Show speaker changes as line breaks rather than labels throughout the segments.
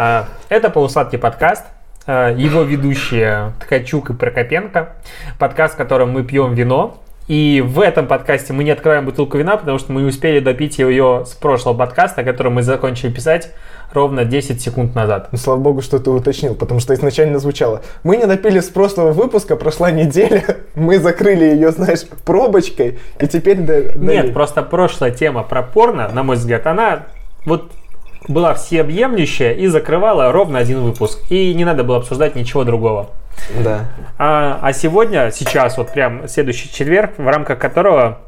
А, Это «Полусладкий подкаст». А, Его ведущие Ткачук и Прокопенко. Подкаст, в котором мы пьем вино. И в этом подкасте мы не открываем бутылку вина, потому что мы не успели допить ее с прошлого подкаста, который мы закончили писать ровно 10 секунд назад.
Ну, слава богу, что ты уточнил, потому что изначально звучало. Мы не допили с прошлого выпуска, прошла неделя, мы закрыли ее, знаешь, пробочкой, и теперь...
Нет, просто прошлая тема про порно, на мой взгляд, она вот была всеобъемлющая и закрывала ровно один выпуск. И не надо было обсуждать ничего другого.
Да.
А, а сегодня, сейчас, вот прям следующий четверг, в рамках которого...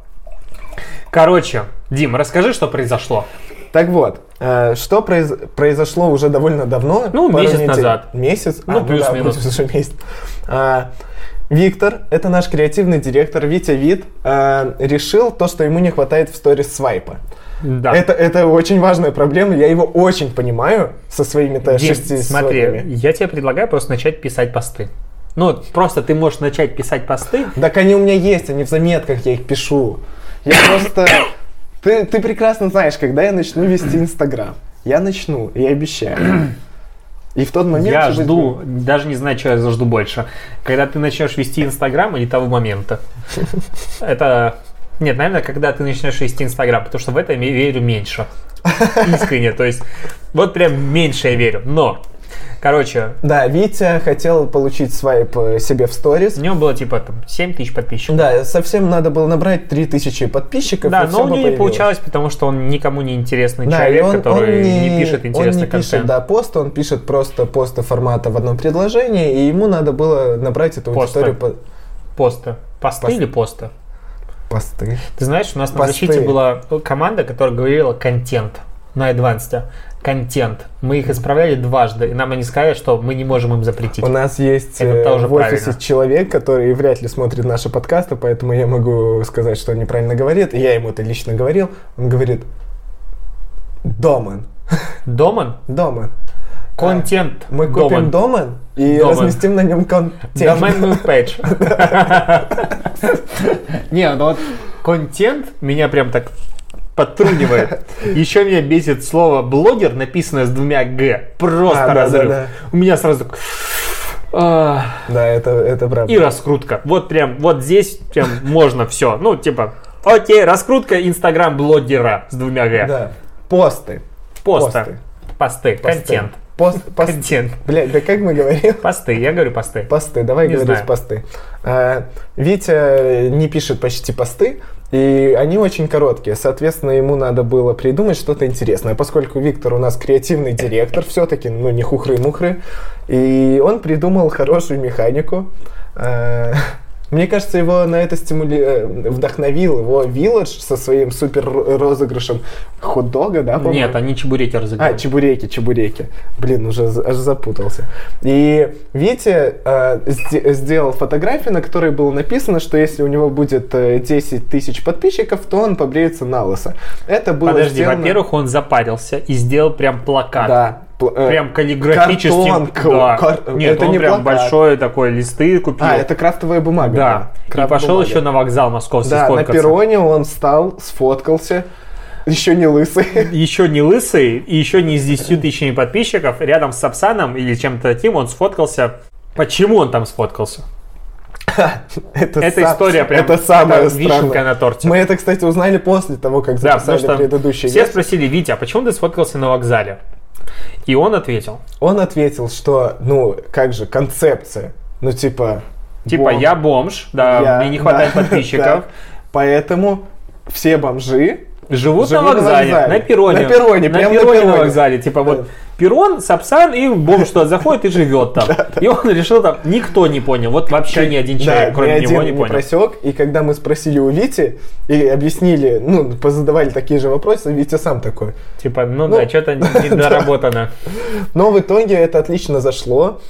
Короче, Дим, расскажи, что произошло.
Так вот, э, что произ- произошло уже довольно давно.
Ну, месяц
недель.
назад.
Месяц?
Ну,
А,
плюс-минус.
будет уже месяц. А, Виктор, это наш креативный директор, Витя Вит, э, решил то, что ему не хватает в сторис свайпа.
Да.
Это, это очень важная проблема, я его очень понимаю со своими-то
Дим,
шести
смотри,
сотнями.
я тебе предлагаю просто начать писать посты. Ну, просто ты можешь начать писать посты.
Так они у меня есть, они в заметках, я их пишу. Я просто... Ты, ты прекрасно знаешь, когда я начну вести Инстаграм. Я начну, я обещаю. И в тот момент...
Я жду, даже не знаю, что я жду больше. Когда ты начнешь вести Инстаграм или того момента. Это... Нет, наверное, когда ты начнешь вести Инстаграм, потому что в это я верю меньше. Искренне, то есть вот прям меньше я верю. Но, короче,
Да, Витя хотел получить свайп э, себе в сторис.
у него было типа там 7 тысяч подписчиков.
Да, совсем надо было набрать 3000 подписчиков.
Да, но у него не
появилось.
получалось, потому что он никому не интересный
Да,
человек,
он,
который
он
не, пишет интересный
он не
контент.
пишет, да, пост, он пишет просто посты формата в одном предложении, и ему надо было набрать эту
Посты.
аудиторию по...
Посты.
Пост-
или посты?
посты.
Ты знаешь, у нас на
Посты.
защите была команда, которая говорила контент на Advanced. Контент. Мы их исправляли дважды, и нам они сказали, что мы не можем им запретить.
У нас есть
Это
э,
тоже
в офисе
правильно.
человек, который вряд ли смотрит наши подкасты, поэтому я могу сказать, что он неправильно говорит. И я ему это лично говорил. Он говорит домен.
Домен?
Домен.
Контент.
Мы купим домен и
Домен.
разместим на нем контент.
Доменную пейдж. Не, ну вот контент меня прям так подтрунивает. Еще меня бесит слово блогер, написанное с двумя г. Просто
А,
разрыв.
да, да.
У меня сразу а,
Да, это, это правда.
и раскрутка. Вот прям, вот здесь прям можно все. Ну, типа, окей, раскрутка инстаграм блогера с двумя г.
Да. Посты.
Поста.
Посты.
Посты.
Посты.
Контент.
Пост, пост-
Контент.
Блядь, да как мы говорим?
Посты. Я говорю посты.
Посты, давай
Не
говорить
знаю.
посты. А, Витя не пишет почти посты, и они очень короткие. Соответственно, ему надо было придумать что-то интересное. Поскольку Виктор у нас креативный директор, все-таки, ну, не хухры-мухры, и он придумал хорошую механику. А, Мне кажется, его на это стимули... э, вдохновил его Village со своим супер розыгрышем хот-дога, да, по-моему?
Нет, они чебуреки
А,
разыграли.
чебуреки, чебуреки. Блин, уже аж запутался. И Витя э, сде- сделал фотографию, на которой было написано, что если у него будет э, 10 тысяч подписчиков, то он побреется на лысо. Это было
Подожди,
сделано-
во-первых, он запарился и сделал прям плакат.
Да. Э,
Прям каллиграфический.
картон,
да.
кар-
Нет,
это
он
не
прям
плакат.
большой такой листы купил.
А, это крафтовая бумага.
Да. И
Крафт
пошел
бумага.
еще на вокзал московский
Да, на перроне он встал, сфоткался, еще не лысый.
Еще не лысый и еще не с 10 тысячами подписчиков. Рядом с Сапсаном или чем-то таким он сфоткался. Почему он там сфоткался?
Это,
Эта
са-
история прям
это
это вишенка на торте.
Мы это, кстати, узнали после того, как
Да,
записали
что
предыдущий
все спросили, Витя, а почему ты сфоткался на вокзале? И он ответил,
Он ответил, что, ну, как же, концепция. Ну, типа...
типа,
бомж,
я бомж, да,
я-
мне не хватает
да,
подписчиков,
да. Поэтому все бомжи
живут,
Живут
на
на
вокзале,
вокзале.
на перроне.
На перроне,
на
прям на
перроне на
перроне.
вокзале. Типа вот перрон, сапсан и бомж туда заходит и живет там. И он решил там, никто не понял, вот вообще ни один человек, кроме него, не понял.
просек. И когда мы спросили у Вити и объяснили, ну, позадавали такие же вопросы, Витя сам такой.
Типа, ну,
Ну,
да, что-то недоработано.
Но в итоге это отлично зашло.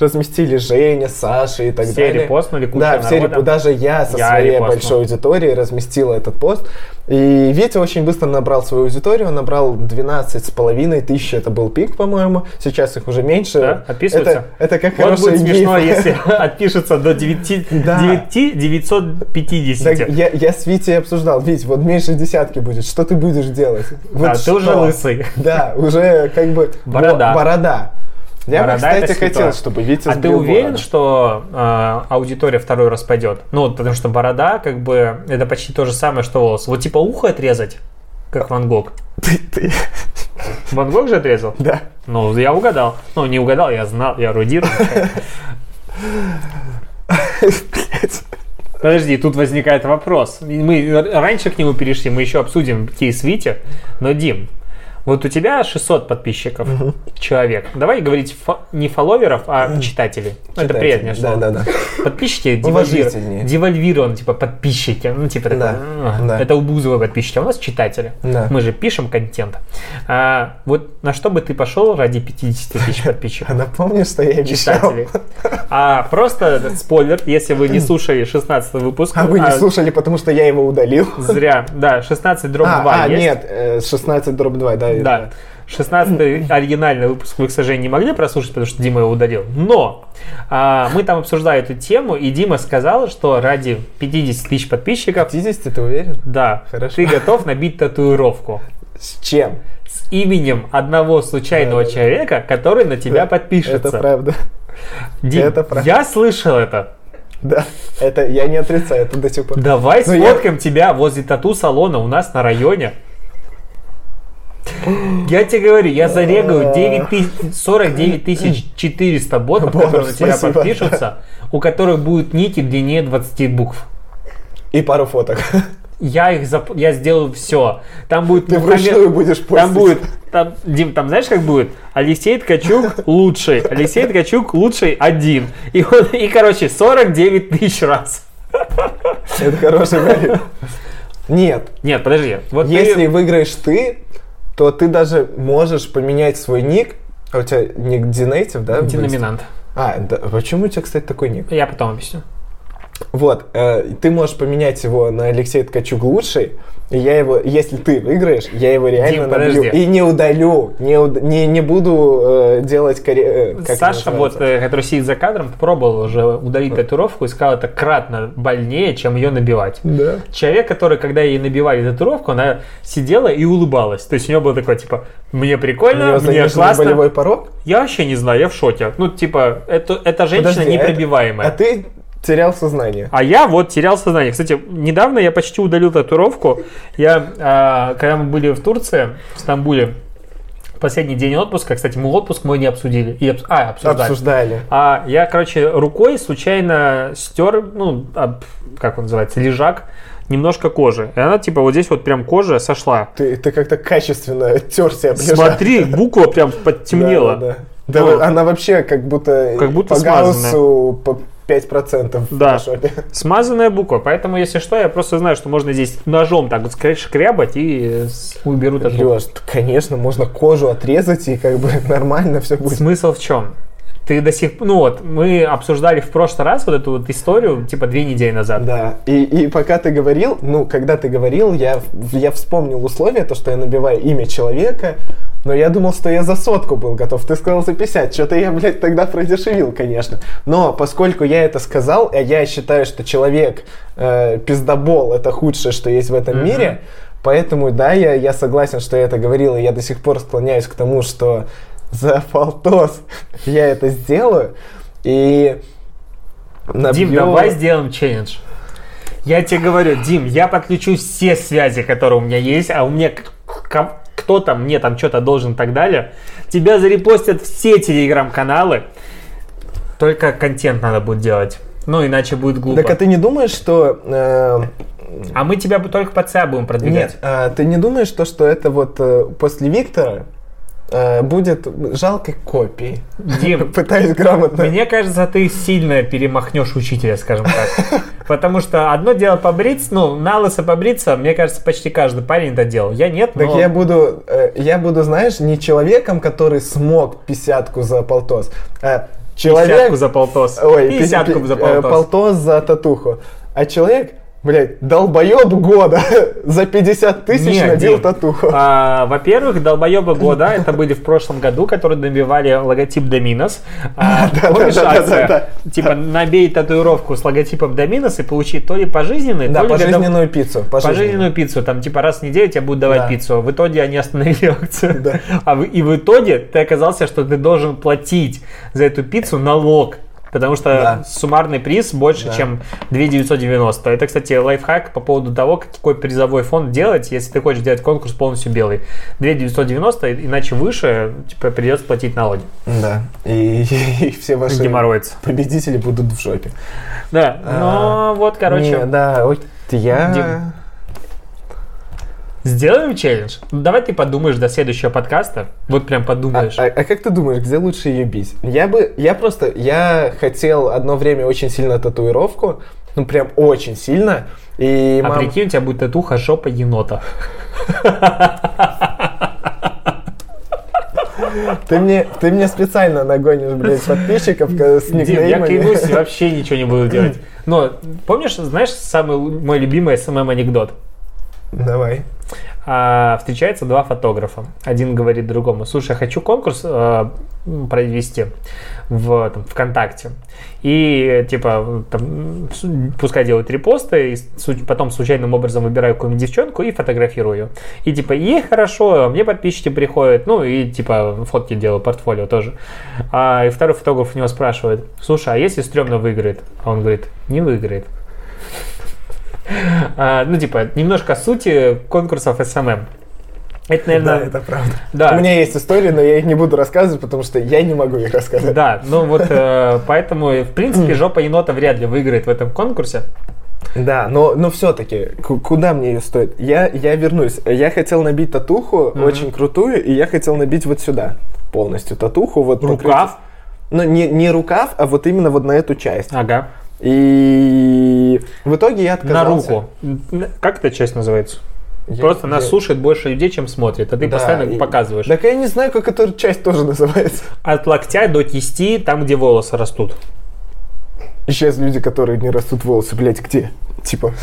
Разместили Женя, Саша и так
Все
далее.
репостнули, куча
Да, все реп- даже я со
Я
своей
репостнул.
большой аудиторией разместил этот пост. И Витя очень быстро набрал свою аудиторию, он набрал 12 с половиной тысяч, это был пик, по-моему. Сейчас их уже меньше.
Да, отписываются.
Это, это как
Вот
хороший
будет смешно,
гиф.
если отпишется до 9,
Да.
9 950.
Так я, я с Витей обсуждал, Вить, вот меньше десятки будет, что ты будешь делать? Вот
А, ты
что?
уже лысый.
Да, уже как бы...
Борода.
Бо- Борода. Я бы,
Борода это
кстати, хотел, чтобы Витя
А ты уверен,
бороду.
что э, аудитория второй раз пойдет? Ну, потому что борода, как бы, это почти то же самое, что волос. Вот типа ухо отрезать, как Ван Гог.
Ты, ты,
Ван Гог же отрезал?
да.
Ну, я угадал. Ну, не угадал, я знал, я эрудирован.
Блядь.
Подожди, тут возникает вопрос. Мы раньше к нему перешли, мы еще обсудим кейс Вити. Но, Дим, вот у тебя 600 подписчиков, человек. Давай говорить фо- не фолловеров, а читателей. Это
Читайте.
приятнее
Да,
слово.
да, да.
Подписчики
Уважительнее.
девальвированы, девальвированы, типа подписчики. Ну, типа такое,
Да,
«М,
да.
это у Бузова подписчики, а у нас читатели.
Да.
Мы же пишем контент. А, вот на что бы ты пошел ради 50 тысяч
А
подписчиков?
напомни, что я обещал.
Читателей. А просто спойлер, если вы не слушали 16 выпуск.
А вы не слушали, потому что я его удалил?
Зря. Да, 16 дробь 2
А, а,
есть.
нет, э, 16 дробь 2, да.
Да. 16 оригинальный выпуск вы, к сожалению, не могли прослушать, потому что Дима его удалил. Но а, мы там обсуждали эту тему, и Дима сказал, что ради 50 тысяч подписчиков,
50, ты уверен?
да,
Хорошо.
ты готов набить татуировку
С чем?
с именем одного случайного
Да, да, да.
человека, который на тебя подпишется.
Это правда.
Дим,
это правда.
я слышал это.
Да, это я не отрицаю, это до сих пор.
Давай
я-
сфоткаем тебя возле тату-салона у нас на районе. Я тебе говорю, я зарегаю 9 тысяч- 49 тысяч 400 ботов, которые на тебя подпишутся, у которых будут ники длиннее 20 букв.
И пару фоток.
Я их зап- я сделаю все. Там будет
Ты
Мухаммед-
вручную будешь постить.
Там будет, там, Дим, там знаешь, как будет? Алексей Ткачук лучший, Алексей Ткачук лучший один. И, он, и короче, 49 тысяч раз.
Это хороший вариант. Нет,
Нет, подожди. Вот ты-
если выиграешь ты, то ты даже можешь поменять свой ник. А у тебя ник Динейтив, да?
Деноминант.
А, да. Почему у тебя, кстати, такой ник?
Я потом объясню.
Вот, э, ты можешь поменять его на Алексей Ткачук лучший, и я его, если ты выиграешь, я его реально
Дим,
набью.
подожди.
И не удалю, не, уд- не, не буду э, делать коре... э,
Саша, вот, э, который сидит за кадром, пробовал уже удалить татуировку и сказал, это кратно больнее, чем ее набивать.
Да.
Человек, который, когда ей набивали татуировку, она сидела и улыбалась. То есть у нее было такое, типа, мне прикольно, мне классно.
болевой порог.
Я вообще не знаю, я в шоке. Ну, типа, это, эта женщина
Подожди, а это-
непробиваемая.
А ты терял сознание.
А я вот терял сознание. Кстати, недавно я почти удалил татуировку. Я, а, когда мы были в Турции, в Стамбуле, последний день отпуска, кстати, мы отпуск мой не обсудили. И обс- а, обсуждали.
Обсуждали.
А я, короче, рукой случайно стер, ну, об- как он называется, лежак, немножко кожи. И она, типа, вот здесь вот прям кожа сошла.
Ты, ты как-то качественно терся об лежак.
Смотри, буква прям подтемнела.
Да, да, да. Да,
Ну,
она вообще как будто,
Как будто
по
смазанная.
Гауссу по 5% в
Да. Смазанная буква. Поэтому, если что, я просто знаю, что можно здесь ножом так вот скря- шкрябать и с- уберу тату.
Леш, конечно, можно кожу отрезать и как бы нормально все будет.
Смысл в чем? Ты до сих пор... Ну вот, мы обсуждали в прошлый раз вот эту вот историю, типа две недели назад.
Да, и, и пока ты говорил, ну, когда ты говорил, я, я вспомнил условия, то, что я набиваю имя человека, но я думал, что я за сотку был готов. Ты сказал за 50. Что-то я, блядь, тогда продешевил, конечно. Но поскольку я это сказал, а я считаю, что человек э, пиздобол это худшее, что есть в этом
Мгм.
мире, поэтому, да, я, я согласен, что я это говорил, и я до сих пор склоняюсь к тому, что за полтос я это сделаю. И
Дим,
набью-
давай сделаем челлендж. Я тебе говорю, Дим, я подключу все связи, которые у меня есть, а у меня кто-то мне там что-то должен и так далее. Тебя зарепостят все телеграм-каналы. Только контент надо будет делать. Ну, иначе будет глупо.
Так а ты не думаешь, что... э,
А мы тебя только под себя будем продвигать.
нет, а ты не думаешь, то, что это вот э, после Виктора будет жалкой копией?
Дим,
Пытаюсь грамотно.
Мне кажется, ты сильно перемахнешь учителя, скажем так. Потому что одно дело побриться, ну, на лысо побриться, мне кажется, почти каждый парень это делал. Я нет,
Так
но...
я буду, э, я буду, знаешь, не человеком, который смог писятку за полтос, а Человек...
Пятьдесятку за полтос.
Ой,
Пятьдесятку
пи-
за
э,
полтос.
полтос за татуху. А человек, блядь, долбоеб года за 50 тысяч
Нет,
набил
Дим,
татуху.
а, во-первых, долбоебы года, это были в прошлом году, которые набивали логотип Доминос. А,
да,
помнишь
да, да,
акция?
да,
Типа, набей татуировку с логотипом Доминос и получи то ли пожизненный,
Да,
то ли
пожизненную пиццу.
Пожизненную пиццу, там типа раз в неделю тебе будут давать
Да.
пиццу. В итоге они остановили акцию.
Да.
А в- и в итоге ты оказался, что ты должен платить за эту пиццу налог. Потому что
Да.
суммарный приз больше,
Да.
чем 2990. Это, кстати, лайфхак по поводу того, какой призовой фонд делать, если ты хочешь делать конкурс полностью белый. 2990, иначе выше типа, придется платить налоги.
Да. И, и все ваши
Геморроицы.
победители будут в жопе.
Да, но вот, короче,
Не, да, я...
Сделаем челлендж. Ну, давай ты подумаешь до следующего подкаста. Вот прям
А,
подумаешь.
а- а как ты думаешь, где лучше ее бить? Я бы, я просто, я хотел одно время очень сильно татуировку, ну прям очень сильно, и
А
мам-
прикинь, у тебя будет татуха жопа енота.
ты мне, ты мне специально нагонишь, блядь, подписчиков э, с
Дим, я
никнеймами.
клянусь, вообще ничего не буду делать. Но помнишь, знаешь, самый мой любимый SMM анекдот?
Давай.
А, встречаются два фотографа. Один говорит другому, слушай, я хочу конкурс э, провести в там, ВКонтакте. И типа там, пускай делают репосты, и потом случайным образом выбираю какую-нибудь девчонку и фотографирую. И типа ей хорошо, мне подписчики приходят, ну и типа фотки делаю, портфолио тоже. А, и второй фотограф у него спрашивает, слушай, а если стрёмно выиграет? А он говорит, не выиграет. А, ну, типа, немножко сути конкурсов SMM. Это, наверное,
Да, это правда.
да.
У меня есть истории, но я их не буду рассказывать, потому что я не могу их рассказать.
Да, ну вот э, поэтому, в принципе, жопа енота вряд ли выиграет в этом конкурсе.
Да, но, но все-таки, куда мне ее стоит? Я, я вернусь. Я хотел набить татуху
Мгм.
очень крутую, и я хотел набить вот сюда полностью татуху. Вот покрыть-
Рукав.
Ну, не, не рукав, а вот именно вот на эту часть.
Ага.
И в итоге я
На
отказался.
руку. Как эта часть называется?
Я-
Просто нас
я-
слушает больше людей, чем смотрит, а ты
Да,
постоянно
и-
показываешь.
Так я не знаю, как эта часть тоже называется.
От локтя до кисти, там, где волосы растут.
Сейчас люди, которые не растут волосы, блядь, где? Типа.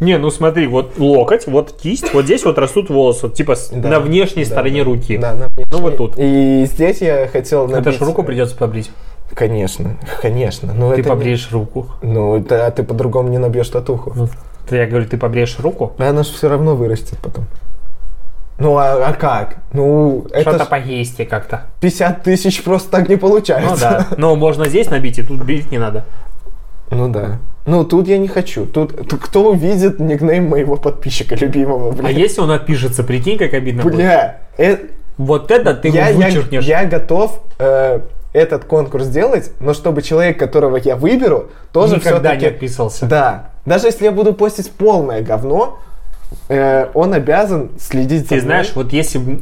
Не, ну смотри, вот локоть, вот кисть, вот здесь вот растут волосы, типа
Да,
на внешней
да,
стороне
да.
руки.
Да, на
Ну, вот тут.
И здесь я хотел набить...
Это ж руку придется побрить.
Конечно, конечно. Но
Ты
это не-
побреешь руку.
Ну, это, а ты по-другому не набьешь татуху.
Ну, ты- я говорю, ты побреешь руку.
А Она же все равно вырастет потом. Ну, а, а как? Ну, это
Что-то поесть как-то.
50 тысяч просто так не получается.
Ну да. Но можно здесь набить, и тут бить не надо.
Ну да. Ну, тут я не хочу. Тут, тут кто увидит никнейм моего подписчика любимого, бля?
А если он отпишется, прикинь, как обидно будет.
Бля, э-
Вот это ты
я,
его
я,
вычеркнешь.
я готов э, этот конкурс сделать, но чтобы человек, которого я выберу, тоже
Никогда не отписался.
Да. Даже если я буду постить полное говно, э, он обязан следить за
Ты
мной.
знаешь, вот если бы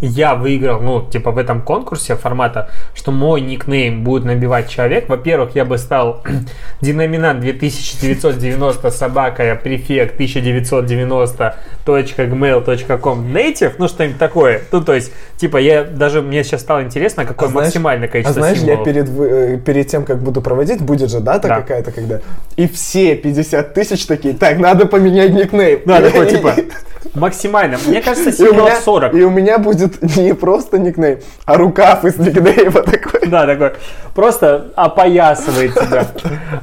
я выиграл, ну, типа в этом конкурсе формата, что мой никнейм будет набивать человек, во-первых, я бы стал деноминант 2990 собака префект 1990.gmail.com native, ну, что-нибудь такое. Ну, то есть, типа, я даже, мне сейчас стало интересно, какое
А знаешь-
максимальное
А
количество
знаешь, я
символов.
перед, вы- э, перед тем, как буду проводить, будет же дата
Да.
какая-то, когда... И все 50 тысяч такие, так, надо поменять никнейм.
Да, такой, типа, максимально. Мне кажется, символов
меня,
40.
и у меня будет не просто никнейм, а рукав из никнейма такой.
Да, такой. Просто опоясывает тебя.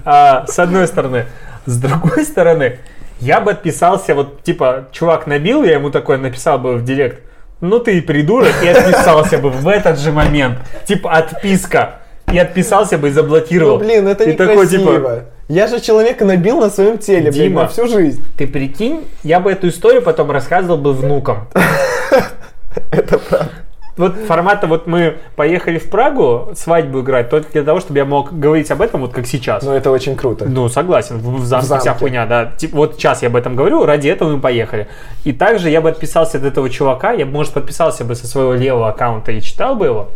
А, с одной стороны. С другой стороны, я бы отписался, вот, типа, чувак набил, я ему такой написал бы в директ, ну ты и придурок, и отписался бы в этот же момент. Типа, отписка. И отписался бы и заблокировал.
Ну, блин, это
И
некрасиво.
такой, типа,
Я же человека набил на своем теле, блин,
Дима.
на всю жизнь.
ты прикинь, я бы эту историю потом рассказывал бы внукам.
Это правда.
Вот формата вот мы поехали в Прагу свадьбу играть только для того, чтобы я мог говорить об этом вот как сейчас.
Но это очень круто.
Ну, согласен, в, в замке
В замке.
вся хуйня, да. Типа, вот сейчас я об этом говорю, ради этого мы поехали. И также я бы отписался от этого чувака, я бы, может, подписался бы со своего левого аккаунта и читал бы его.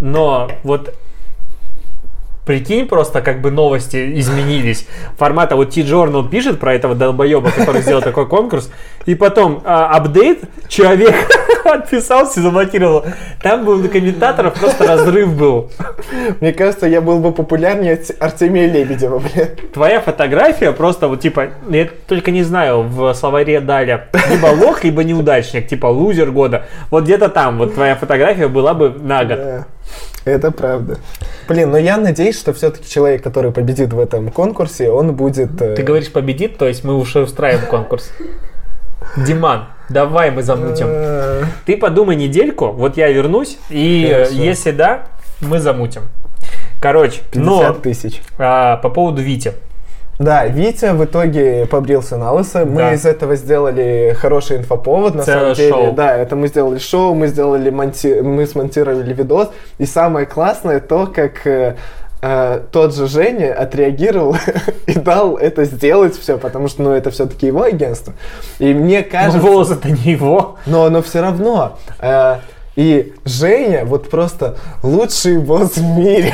Но вот Прикинь, просто как бы новости изменились. Формата вот T-Journal пишет про этого долбоеба, который сделал такой конкурс, и потом а, апдейт, человек отписался и заблокировал. Там был на комментаторов просто разрыв был.
Мне кажется, я был бы популярнее Арт- Артемия Лебедева, блин.
Твоя фотография просто вот типа, я только не знаю, в словаре дали либо лох, либо неудачник, типа лузер года. Вот где-то там вот твоя фотография была бы на год.
Да, это правда. Блин, но я надеюсь, что все-таки человек, который победит в этом конкурсе, он будет... э,
Ты говоришь победит, то есть мы уже устраиваем конкурс. Диман, давай мы замутим.
э,
Ты подумай недельку, вот я вернусь, и э,
Хорошо.
если да, мы замутим. Короче,
50
но
тысяч.
а, по поводу Вити.
Да, Витя в итоге побрился на лысо. Мы
Да.
из этого сделали хороший инфоповод, на
Целое
самом деле.
шоу.
Да, это мы сделали шоу, мы сделали монти... мы смонтировали видос. И самое классное то, как э, э, тот же Женя отреагировал и дал это сделать все, потому что, ну, это все-таки его агентство. И мне
Ну,
кажется...
волос это не его.
Но, но все равно. э, и Женя вот просто лучший босс в мире.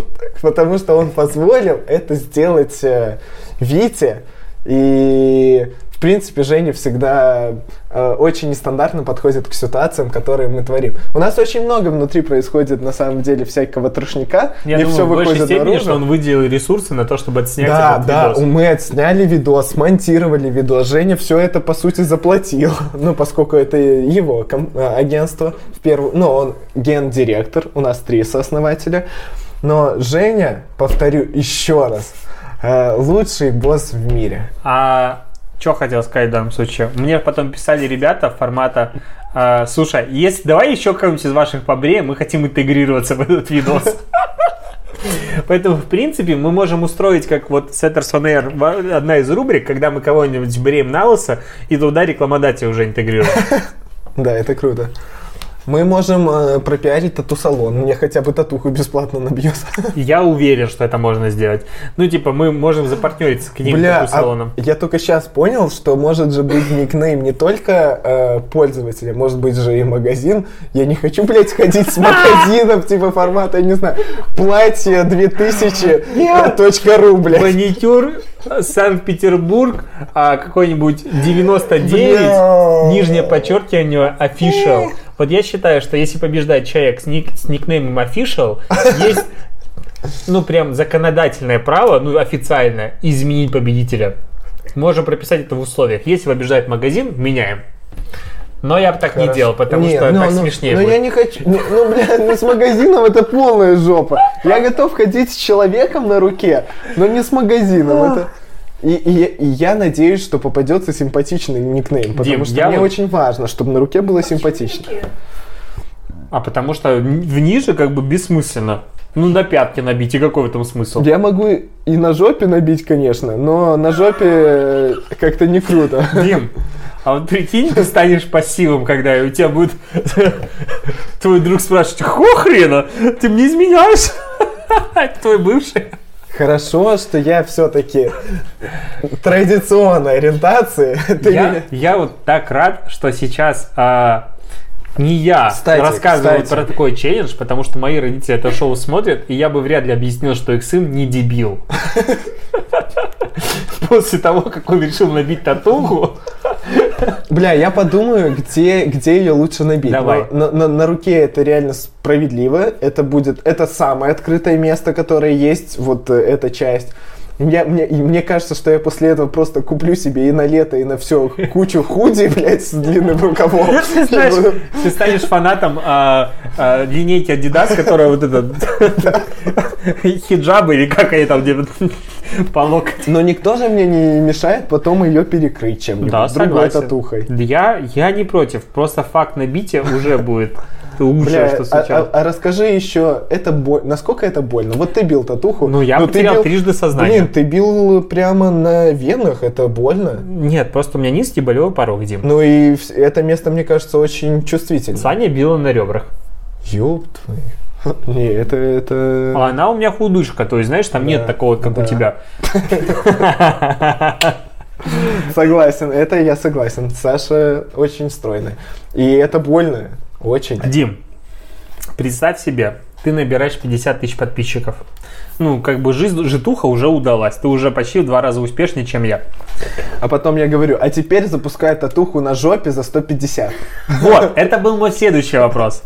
Потому что он позволил это сделать э, Вите. И принципе Женя всегда э, очень нестандартно подходит к ситуациям, которые мы творим. У нас очень много внутри происходит на самом деле всякого трошника.
Я
не
думаю,
все
в большей степени,
наружу.
что он выделил ресурсы на то, чтобы отснять
Да,
этот
да,
видос.
мы отсняли видос, смонтировали видос. Женя все это, по сути, заплатил. Ну, поскольку это его э, агентство. В первую, ну, он гендиректор, у нас три сооснователя. Но Женя, повторю еще раз, э, лучший босс в мире.
А что хотел сказать в данном случае? Мне потом писали ребята формата, а, слушай, если давай еще кого-нибудь из ваших побреем, мы хотим интегрироваться в этот видос. Поэтому, в принципе, мы можем устроить, как вот Setters on Air, одна из рубрик, когда мы кого-нибудь бреем на лысо, и туда рекламодатель уже интегрируем.
Да, это круто. Мы можем э, пропиарить тату-салон. Мне хотя бы татуху бесплатно набьют.
Я уверен, что это можно сделать. Ну, типа, мы можем запартнериться с каким-то
а
салоном.
я только сейчас понял, что может же быть никнейм не только э, пользователя, может быть же и магазин. Я не хочу, блядь, ходить с магазином, типа формата, я не знаю, платье 2000 точка ру, блядь.
Маникюр Санкт-Петербург, а, какой-нибудь 99,
Бля.
нижнее подчеркивание official. Вот я считаю, что если побеждает человек с, ник- с никнеймом official, есть ну прям законодательное право, ну официальное, изменить победителя. Можем прописать это в условиях. Если побеждает магазин, меняем. Но я бы так не
Хорошо.
делал, потому
Не,
что
ну,
так
ну,
смешнее
Ну,
будет.
я не хочу. Ну, ну, бля, ну с магазином это полная жопа. Я готов ходить с человеком на руке, но не с магазином. Это... И, и- и я надеюсь, что попадется симпатичный никнейм, потому
Дим,
что
я
мне
вот-
очень важно, чтобы на руке было симпатично.
А потому что в ниже как бы бессмысленно. Ну, на пятки набить, и какой в этом смысл?
Я могу и на жопе набить, конечно, но на жопе э, как-то не круто.
Дим, а вот прикинь, ты станешь пассивом, когда у тебя будет твой друг спрашивать, какого хрена? Ты мне изменяешь? Твой бывший.
Хорошо, что я все-таки традиционной ориентации.
Я, я вот так рад, что сейчас а, не я
Кстати,
рассказываю
кстати.
про такой челлендж, потому что мои родители это шоу смотрят, и я бы вряд ли объяснил, что их сын не дебил. После того, как он решил набить татуху,
Бля, я подумаю, где, где ее лучше набить.
Давай.
Но На, на- на руке это реально справедливо. Это будет, это самое открытое место, которое есть, вот э, эта часть. Я, мне, и мне кажется, что я после этого просто куплю себе и на лето, и на все кучу худи, блядь, с длинным рукавом.
Ты знаешь, ты станешь фанатом а, а, линейки Adidas, которая вот этот хиджабы или как они там где по локоть.
Но никто же мне не мешает потом ее перекрыть чем-нибудь.
Да,
другой
согласен.
татухой.
Я, я не против, просто факт набития уже будет лучше,
Бля,
что
а,
сейчас.
а- а расскажи еще, это боль, насколько это больно? Вот ты бил татуху.
Ну, я потерял
бил-
трижды сознание.
Блин, ты бил прямо на венах, это больно.
Нет, просто у меня низкий болевой порог, Дим.
Ну и это место, мне кажется, очень чувствительно.
Саня била на ребрах.
Ёб твою. Не, это, это...
А она у меня худышка, то есть, знаешь, там нет
Да,
такого, как у
да.
тебя.
Согласен, это я согласен. Саша очень стройный. И это больно. Очень.
Дим, представь себе, ты набираешь 50 тысяч подписчиков. Ну, как бы жизнь, житуха уже удалась. Ты уже почти в два раза успешнее, чем я.
А потом я говорю, а теперь запускай татуху на жопе за 150.
Вот, это был мой следующий вопрос.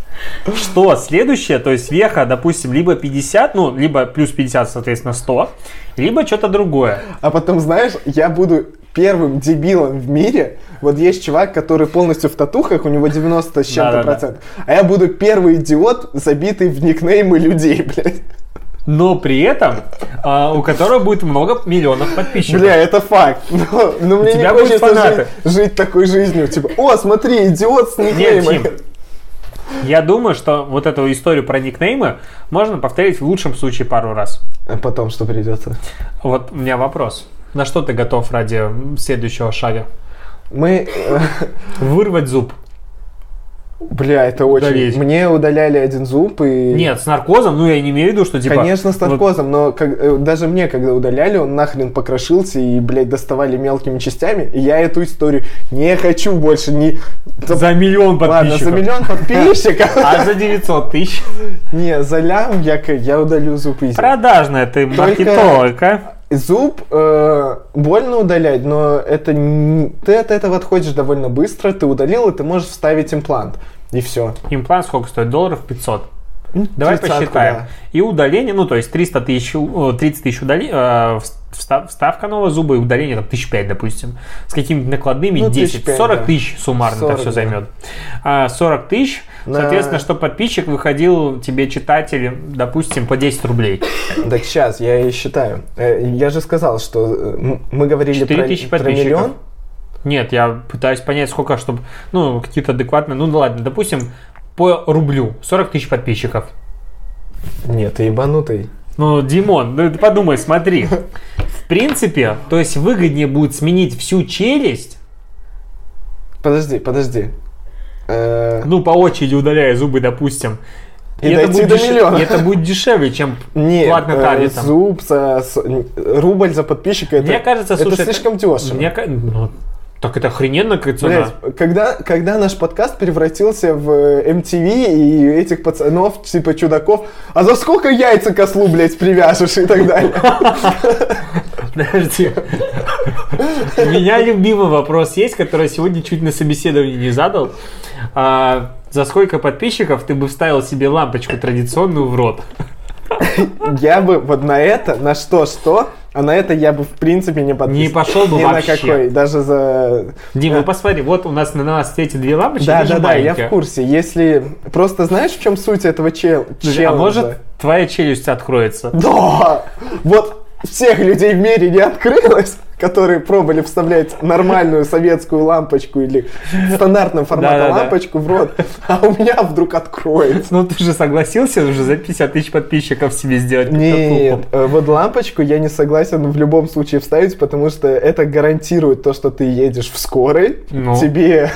Что следующее, то есть веха, допустим, либо 50, ну, либо плюс 50, соответственно, 100, либо что-то другое.
А потом, знаешь, я буду первым дебилом в мире. Вот есть чувак, который полностью в татухах, у него 90 с чем-то процентов. А я буду первый идиот, забитый в никнеймы людей, блядь.
Но при этом а, у которого будет много миллионов подписчиков.
Бля, это факт. Но, но мне не
тебя
хочется
фанаты.
жить, жить такой жизнью. Типа, о, смотри, идиот с
Нет. Тим, я думаю, что вот эту историю про никнеймы можно повторить в лучшем случае пару раз.
А потом что придется?
Вот у меня вопрос. На что ты готов ради следующего шага?
Мы...
Вырвать зуб?
Бля, это очень...
Удалить.
Мне удаляли один зуб и...
Нет, с наркозом, ну я не имею в виду, что типа...
Конечно, с
вот
наркозом, но как- э, даже мне, когда удаляли, он нахрен покрошился и, блядь, доставали мелкими частями. И я эту историю не хочу больше не...
за миллион
Ладно,
подписчиков.
за миллион подписчиков.
А за 900 тысяч?
Не, за лям я, я удалю зуб изи.
Продажная ты маркетолог, а?
Зуб э, больно удалять, но это не- ты от этого отходишь довольно быстро. Ты удалил, и ты можешь вставить имплант. И все.
Имплант сколько стоит? Долларов 500. Давай
Тридцатку,
посчитаем.
да.
И удаление, ну то есть 300 тысяч, о, 30 тысяч удаления, вставка нового зуба и удаление там тысяч пять, допустим. С какими-то накладными
Ну,
10,
1005,
40
да.
тысяч суммарно
40,
это все
да.
займет. А, 40 тысяч,
На-
соответственно, чтобы подписчик выходил тебе читатель, допустим, по 10 рублей.
Так сейчас, я и считаю. Э, Я же сказал, что э, мы говорили
4
про,
тысячи
про миллион.
Нет, я пытаюсь понять, сколько, чтобы, ну, какие-то адекватные, ну, ладно, допустим, по рублю 40 тысяч подписчиков.
Нет, ты ебанутый.
Ну, Димон, ну ты подумай, смотри. В принципе, то есть выгоднее будет сменить всю челюсть,
Подожди, подожди. Э,
ну, по очереди удаляя зубы, допустим.
И
это
дойти
будет
до
деш-
миллиона.
и это будет дешевле, чем
Нет,
платно
э,
таргетом.
зуб за рубль за подписчика это,
Мне кажется,
это
слушай,
слишком дешево.
Мне ну, так это охрененно как цена.
Блядь, когда, когда наш подкаст превратился в э, MTV и этих пацанов, типа чудаков, а за сколько яйца кослу, блядь, привяжешь и так далее?
Подожди. У меня любимый вопрос есть, который я сегодня чуть на собеседовании не задал. А, за сколько подписчиков ты бы вставил себе лампочку традиционную в рот?
Я бы вот на это, на что-что, а на это я бы в принципе не подписывал.
Не пошел бы
Ни
вообще.
на какой, даже за...
Дима, ну посмотри, вот у нас на нас эти две лампочки,
Да, да, да, я в курсе. Если... Просто знаешь, в чем суть этого чел...
Слушай,
челленджа?
А может твоя челюсть откроется?
Да! Вот всех людей в мире не открылось, которые пробовали вставлять нормальную советскую лампочку или стандартного формата лампочку в рот, а у меня вдруг откроется.
Ну ты же согласился уже за 50 тысяч подписчиков себе сделать
Нет, э, вот лампочку я не согласен в любом случае вставить, потому что это гарантирует то, что ты едешь в скорой,
Ну.
тебе...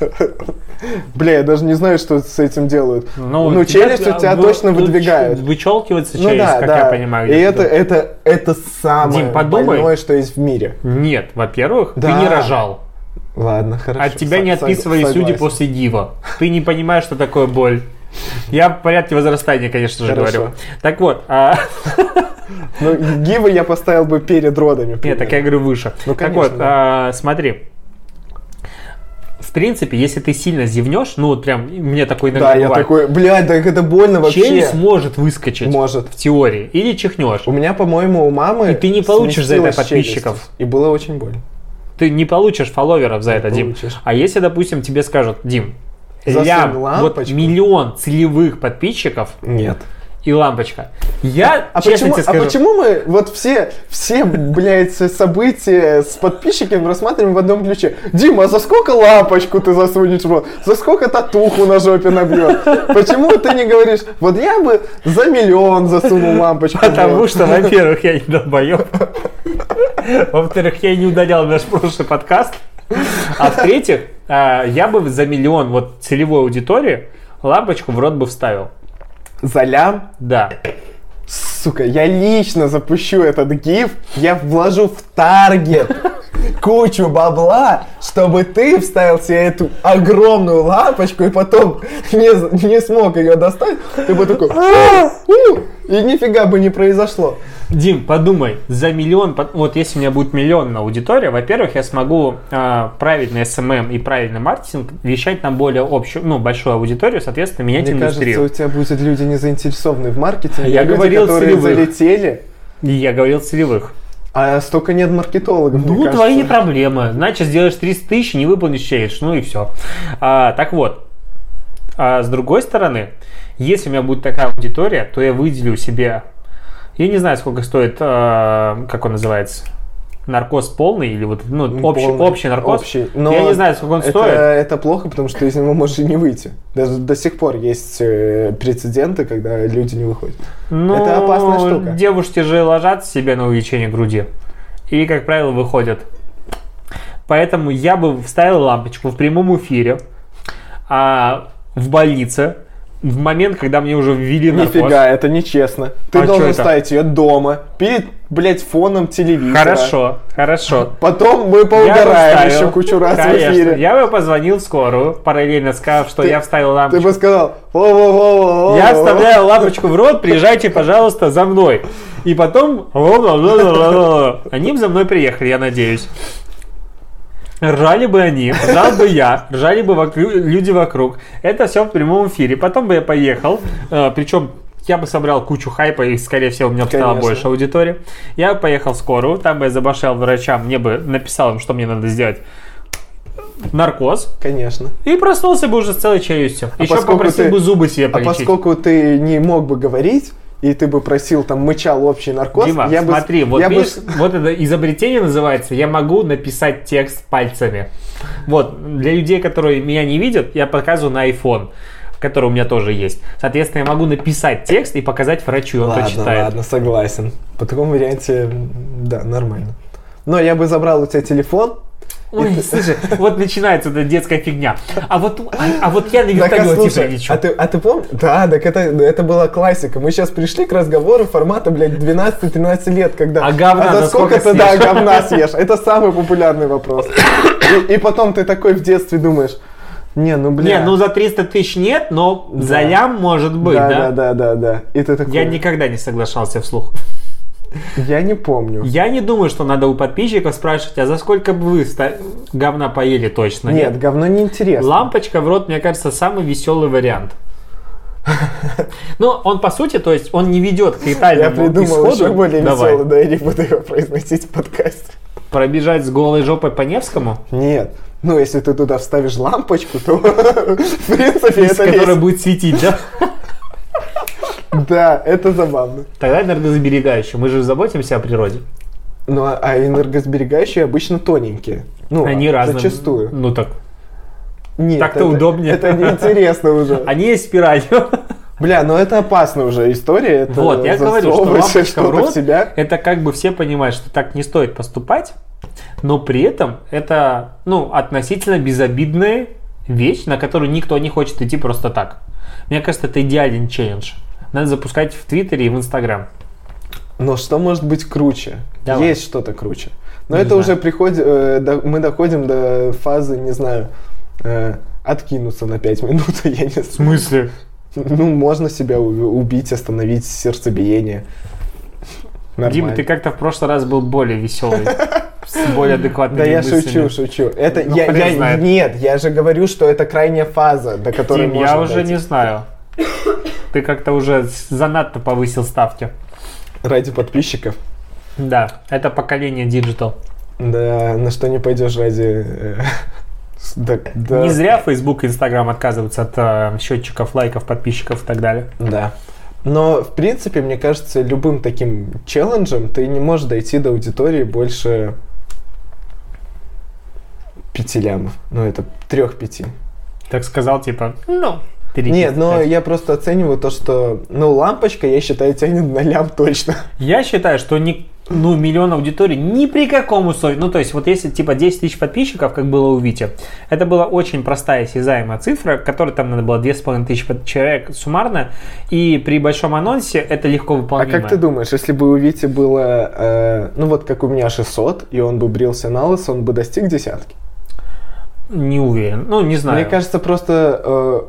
Бля, я даже не знаю, что с этим делают. Ну,
тебя-
челюсть у тебя точно выдвигают.
Вычелкивается
Ну
челюсть, как я понимаю.
И это, самое больное, что есть в мире.
Нет, во-первых, ты
Да.
не рожал.
Ладно, хорошо.
От тебя
Со-
не
сог-
отписывали судьи
согласен.
после дива. Ты не понимаешь, что такое боль. Я в порядке возрастания, конечно же,
Хорошо.
говорю. Так вот, а,
Ну, гивы я поставил бы перед родами.
нет, так я говорю выше.
Ну,
так
конечно,
вот, а, смотри. В принципе, если ты сильно зевнешь, ну вот прям, мне такой иногда
Да, я
бывает,
такой, блядь, так это больно вообще.
челюсть может выскочить
Может.
в теории. Или чихнешь.
У меня, по-моему, у мамы
И ты не получишь за это
сместилась челюсть,
подписчиков.
И было очень больно.
Ты не получишь фолловеров за это, Дим.
получишь.
А если, допустим, тебе скажут, Дим, лям, вот миллион целевых подписчиков
Нет.
И лампочка. Я,
А
честно
почему,
тебе
а
скажу,
почему мы вот все, все, блядь, события с подписчиками рассматриваем в одном ключе? Дима, а за сколько лампочку ты засунешь в рот? За сколько татуху на жопе набьет? Почему ты не говоришь, вот я бы за миллион засунул лампочку
Потому что, во-первых, я не долбоеб. Во-вторых, я не удалял наш прошлый подкаст. А в-третьих, а, я бы за миллион вот целевой аудитории лампочку в рот бы вставил.
За лям?
Да.
Сука, я лично запущу этот гиф, я вложу в таргет кучу бабла, чтобы ты вставил себе эту огромную лампочку и потом не, не смог ее достать, ты бы такой, «А, у!» и нифига бы не произошло.
Дим, подумай, за миллион, вот если у меня будет миллионная аудитория, во-первых, я смогу а, правильный SMM и правильный маркетинг вещать на более общую, ну, большую аудиторию, соответственно, менять
Мне кажется,
индустрию.
у тебя будут люди не заинтересованные в маркетинге,
Я
а люди,
говорил
которые
целевых.
залетели,
я говорил целевых.
а столько нет маркетологов. мне
Ну,
кажется.
твои проблемы. Значит, сделаешь 300 тысяч, не выполнишь челлендж, ну и все. А, так вот, а с другой стороны, если у меня будет такая аудитория, то я выделю себе, я не знаю, сколько стоит, а, как он называется, наркоз полный или вот ну, общий,
Полный,
общий наркоз.
общий. Но
я не знаю, сколько он
это,
стоит.
Это плохо, потому что из него можешь и не выйти. Даже до сих пор есть э, прецеденты, когда люди не выходят.
Ну,
это опасная штука.
Девушки же ложатся себе на увеличение груди. И, как правило, выходят. Поэтому я бы вставил лампочку в прямом эфире, а в больнице, в момент, когда мне уже ввели наркоз.
Нифига, это нечестно. Ты
А
должен ставить ее дома, перед, блядь, фоном телевизора.
Хорошо, хорошо.
Потом мы поугараем еще кучу раз в
Конечно.
эфире.
Я бы позвонил в скорую, параллельно сказав, что
Ты-
я вставил
Ты
лампочку.
бы сказал, во-во-во-во-во.
Я вставляю лампочку в рот, приезжайте, пожалуйста, за мной. И потом... Они за мной приехали, я надеюсь. Ржали бы они, ржал бы я, ржали бы вокруг- люди вокруг. Это все в прямом эфире. Потом бы я поехал, э, причем я бы собрал кучу хайпа, и, скорее всего, у меня бы стало больше аудитории. Я бы поехал в скорую, там бы я забашлял врачам, мне бы написал им, что мне надо сделать наркоз,
Конечно.
и проснулся бы уже с целой челюстью. Еще
А поскольку
попросил
ты-
бы зубы себе
А
полечить.
поскольку ты не мог бы говорить, и ты бы просил, там, мычал общий наркоз,
Дима,
я бы...
смотри, вот
я бы
видишь,
с-
вот это изобретение называется, я могу написать текст пальцами. Вот, для людей, которые меня не видят, я показываю на iPhone, который у меня тоже есть. Соответственно, я могу написать текст и показать врачу, он
Ладно,
прочитает.
ладно, согласен. По такому варианте, да, нормально. Но я бы забрал у тебя телефон.
Ой, слушай, вот начинается эта детская фигня. А вот, а, а вот я на
Так, а
вертолете
слушай,
прилечу.
а ты, а ты помнишь? Да, так это, это была классика. Мы сейчас пришли к разговору формата, блядь, 12-13 лет, когда...
А говна
за
за
сколько ты, да, говна съешь? Это самый популярный вопрос. И, и потом ты такой в детстве думаешь, не, ну, бля...
Не, ну за 300 тысяч нет, но за
Да.
лям может быть,
да,
да?
да, да, да, да. И ты такой,
Я никогда не соглашался вслух.
Я не помню.
Я не думаю, что надо у подписчиков спрашивать, а за сколько бы вы ста- говна поели точно?
Нет, говно не интересно.
Лампочка в рот, мне кажется, самый веселый вариант. Ну, он по сути, то есть он не ведет к
Я
летальному
придумал
исходу.
еще более
Давай.
веселый, но я не буду его произносить в подкасте.
Пробежать с голой жопой по Невскому,
Нет. Ну, если ты туда вставишь лампочку, то, в принципе, это
которая будет светить, да?
Да, это забавно.
Тогда энергосберегающий. Мы же заботимся о природе.
Ну, а- энергосберегающие обычно тоненькие. Ну,
Они разные.
Зачастую.
Ну так.
Нет,
Так-то удобнее.
Это неинтересно уже.
Они есть спиралью.
Бля, ну это опасная уже история. Это
Вот, я говорю, что лампочка в рот,
себя.
это как бы все понимают, что так не стоит поступать, но при этом это, ну, относительно безобидная вещь, на которую никто не хочет идти просто так. Мне кажется, это идеальный челлендж. Надо запускать в Твиттере и в Инстаграм.
Но что может быть круче?
Давай.
Есть что-то круче. Но
Не
это
знаю.
уже приходит, э, до- мы доходим до фазы, не знаю, э, откинуться на 5 минут, я не знаю.
смысле?
Ну, можно себя убить, остановить сердцебиение.
Дима,
Нормально.
ты как-то в прошлый раз был более веселый, более адекватными
Да я шучу, шучу. Это
Ну,
я, я- нет, я же говорю, что это крайняя фаза, до которой
Дим, я уже не знаю. Ты как-то уже занадто повысил ставки.
ради подписчиков.
Да, это поколение digital.
Да, на что не пойдешь ради. э, да, да.
Не зря Facebook и Instagram отказываются от э, счетчиков, лайков, подписчиков и так далее.
Да. Но, в принципе, мне кажется, любым таким челленджем ты не можешь дойти до аудитории больше пяти лямов. Ну, это трех-пяти.
Так сказал, типа, ну, три.
Нет, но я просто оцениваю то, что, ну, лампочка, я считаю, тянет на лям точно.
Я считаю, что ни ну, миллион аудиторий ни при каком условии. Ну, то есть, вот если типа 10 тысяч подписчиков, как было у Вити, это была очень простая осязаемая цифра, которой там надо было 2,5 тысячи человек суммарно, и при большом анонсе это легко
А
выполнимо.
как ты думаешь, если бы у Вити было, э, ну вот как у меня 600, и он бы брился на лысо, он бы достиг десятки?
Не уверен. Ну, не знаю.
Мне кажется, просто э,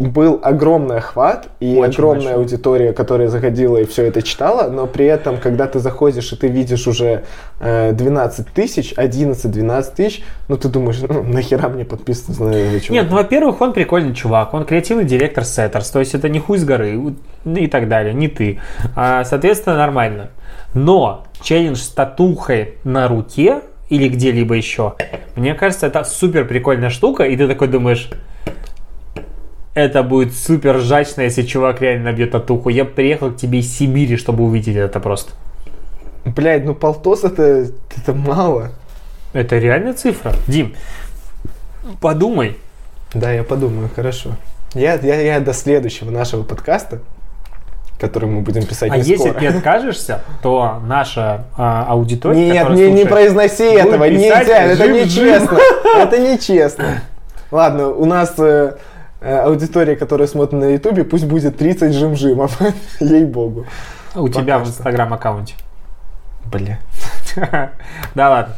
был огромный охват и
Очень
огромная
большой.
аудитория, которая заходила и все это читала, но при этом, когда ты заходишь и ты видишь уже э, 12 тысяч, 11-12 тысяч, ну ты думаешь, ну нахера мне подписываться на этого?
Нет, ну, во-первых, он прикольный чувак, он креативный директор Setters, то есть это не хуй с горы ну, и так далее, не ты. А, соответственно, нормально. Но челлендж с татухой на руке или где-либо еще, мне кажется, это супер прикольная штука, и ты такой думаешь, это будет супер жачно, если чувак реально набьет татуху. Я приехал к тебе из Сибири, чтобы увидеть это просто.
Блядь, ну полтос это, это мало.
Это реальная цифра. Дим, подумай.
Да, я подумаю, хорошо. Я, я, я до следующего нашего подкаста, который мы будем писать
А
не
если
скоро.
ты откажешься, то наша а, аудитория,
Нет, не, не
слушает-
произноси
будет
этого, нельзя, это
«Жим-жим».
нечестно. Это нечестно. Ладно, у нас э, аудитория, которая смотрит на ютубе, пусть будет 30 жим-жимов. Ей-богу.
у тебя в инстаграм-аккаунте.
Бля.
Да ладно.